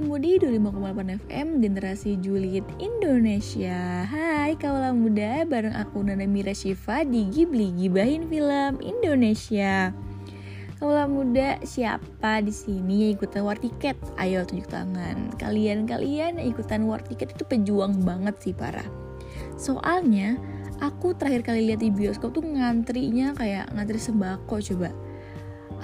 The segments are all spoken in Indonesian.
Mudi 25,8 FM Generasi Juliet Indonesia. Hai kaula muda Bareng aku Nana Mira Shiva Di Ghibli Gibahin Film Indonesia. Kaula muda siapa di sini yang ikutan war tiket? Ayo tunjuk tangan. Kalian-kalian yang ikutan war tiket itu pejuang banget sih para Soalnya aku terakhir kali lihat di bioskop tuh ngantrinya kayak ngantri sembako coba.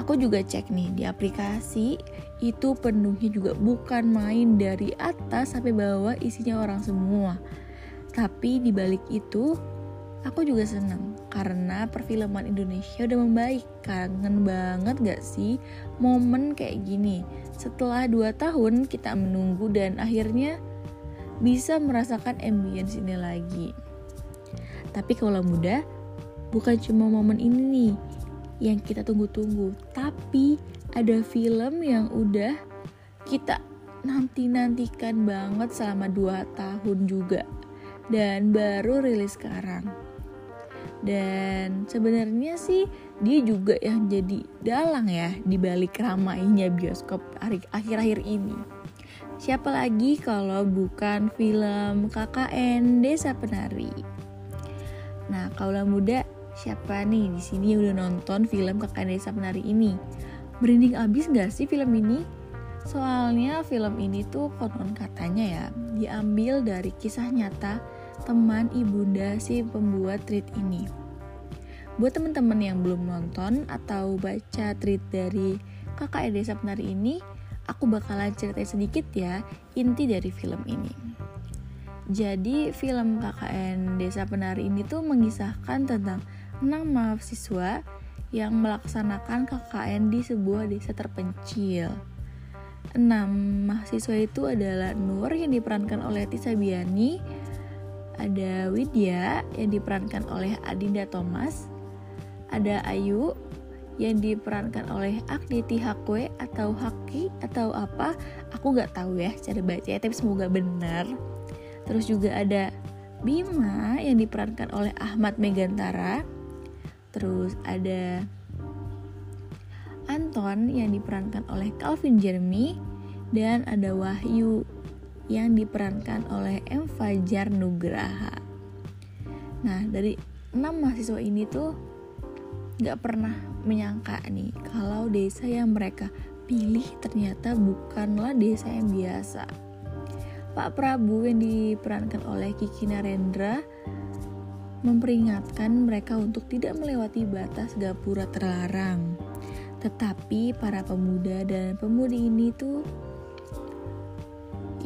Aku juga cek nih di aplikasi itu penuhnya juga bukan main dari atas sampai bawah isinya orang semua. Tapi di balik itu aku juga seneng karena perfilman Indonesia udah membaik. Kangen banget gak sih momen kayak gini? Setelah 2 tahun kita menunggu dan akhirnya bisa merasakan ambience ini lagi. Tapi kalau muda, bukan cuma momen ini yang kita tunggu-tunggu, tapi ada film yang udah kita nanti-nantikan banget selama 2 tahun juga dan baru rilis sekarang. Dan sebenarnya sih dia juga yang jadi dalang ya di balik ramainya bioskop akhir-akhir ini. Siapa lagi kalau bukan film KKN Desa Penari. Nah, kaulah muda Siapa nih di sini yang udah nonton film Kakak Desa Penari ini? Merinding abis gak sih film ini? Soalnya film ini tuh konon katanya ya diambil dari kisah nyata teman ibunda si pembuat tweet ini. Buat teman-teman yang belum nonton atau baca tweet dari kakak Desa Penari ini, aku bakalan ceritain sedikit ya inti dari film ini. Jadi film KKN Desa Penari ini tuh mengisahkan tentang enam mahasiswa yang melaksanakan KKN di sebuah desa terpencil. Enam mahasiswa itu adalah Nur yang diperankan oleh Tisa Biani, ada Widya yang diperankan oleh Adinda Thomas, ada Ayu yang diperankan oleh Agniti Hakwe atau Haki atau apa, aku nggak tahu ya cara baca tapi semoga benar. Terus juga ada Bima yang diperankan oleh Ahmad Megantara, Terus ada Anton yang diperankan oleh Calvin Jeremy dan ada Wahyu yang diperankan oleh M. Fajar Nugraha. Nah, dari enam mahasiswa ini tuh gak pernah menyangka nih kalau desa yang mereka pilih ternyata bukanlah desa yang biasa. Pak Prabu yang diperankan oleh Kiki Narendra memperingatkan mereka untuk tidak melewati batas gapura terlarang. Tetapi para pemuda dan pemudi ini tuh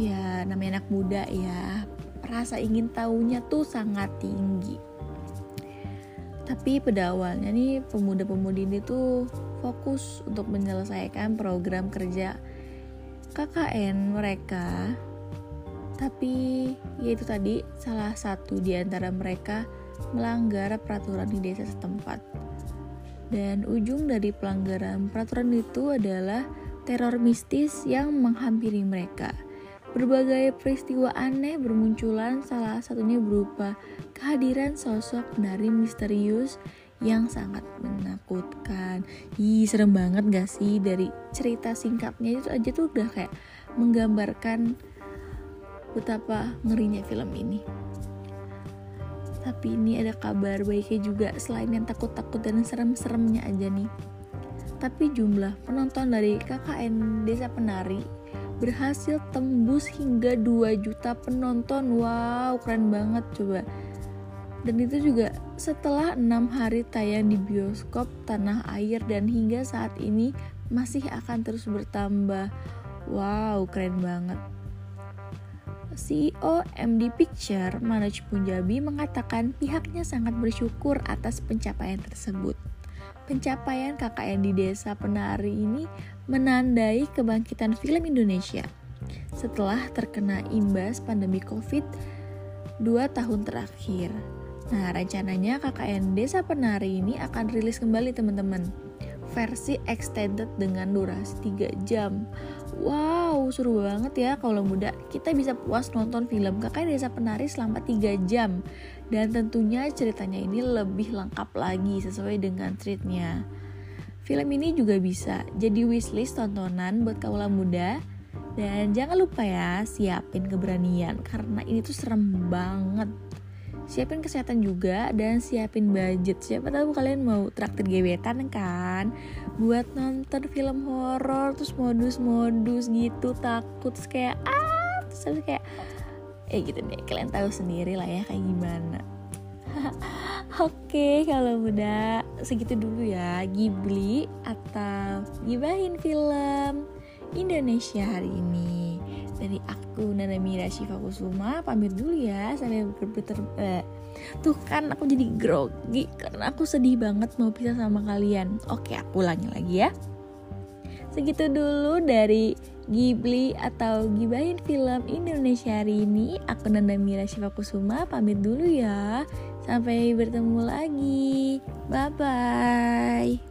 ya namanya anak muda ya, rasa ingin tahunya tuh sangat tinggi. Tapi pada awalnya nih pemuda-pemudi ini tuh fokus untuk menyelesaikan program kerja KKN mereka tapi ya itu tadi salah satu di antara mereka melanggar peraturan di desa setempat. Dan ujung dari pelanggaran peraturan itu adalah teror mistis yang menghampiri mereka. Berbagai peristiwa aneh bermunculan, salah satunya berupa kehadiran sosok penari misterius yang sangat menakutkan. Ih, serem banget gak sih dari cerita singkatnya itu aja tuh udah kayak menggambarkan betapa ngerinya film ini tapi ini ada kabar baiknya juga selain yang takut-takut dan serem-seremnya aja nih. Tapi jumlah penonton dari KKN Desa Penari berhasil tembus hingga 2 juta penonton. Wow keren banget coba. Dan itu juga setelah enam hari tayang di bioskop tanah air dan hingga saat ini masih akan terus bertambah. Wow keren banget CEO MD Picture, Manoj Punjabi mengatakan pihaknya sangat bersyukur atas pencapaian tersebut. Pencapaian KKN di Desa Penari ini menandai kebangkitan film Indonesia setelah terkena imbas pandemi COVID dua tahun terakhir. Nah, rencananya KKN Desa Penari ini akan rilis kembali teman-teman. Versi extended dengan durasi 3 jam. Wow, seru banget ya kalau muda. Kita bisa puas nonton film Kakak Desa Penari selama 3 jam. Dan tentunya ceritanya ini lebih lengkap lagi sesuai dengan treatnya. Film ini juga bisa jadi wishlist tontonan buat kaula muda Dan jangan lupa ya siapin keberanian karena ini tuh serem banget. Siapin kesehatan juga dan siapin budget. Siapa tahu kalian mau traktir gebetan kan? Buat nonton film horor terus modus-modus gitu takut terus kayak ah terus kayak eh gitu deh kalian tahu sendiri lah ya kayak gimana. Oke, kalau udah segitu dulu ya Ghibli atau gibahin film Indonesia hari ini. Dari aku Nana Mira Shiva Kusuma pamit dulu ya sampai berputar eh, Tuh kan aku jadi grogi karena aku sedih banget mau pisah sama kalian. Oke, aku ulangi lagi ya. Segitu dulu dari Ghibli atau Gibahin Film Indonesia hari ini. Aku Nanda Mira Shiva Kusuma pamit dulu ya. Sampai bertemu lagi. Bye bye.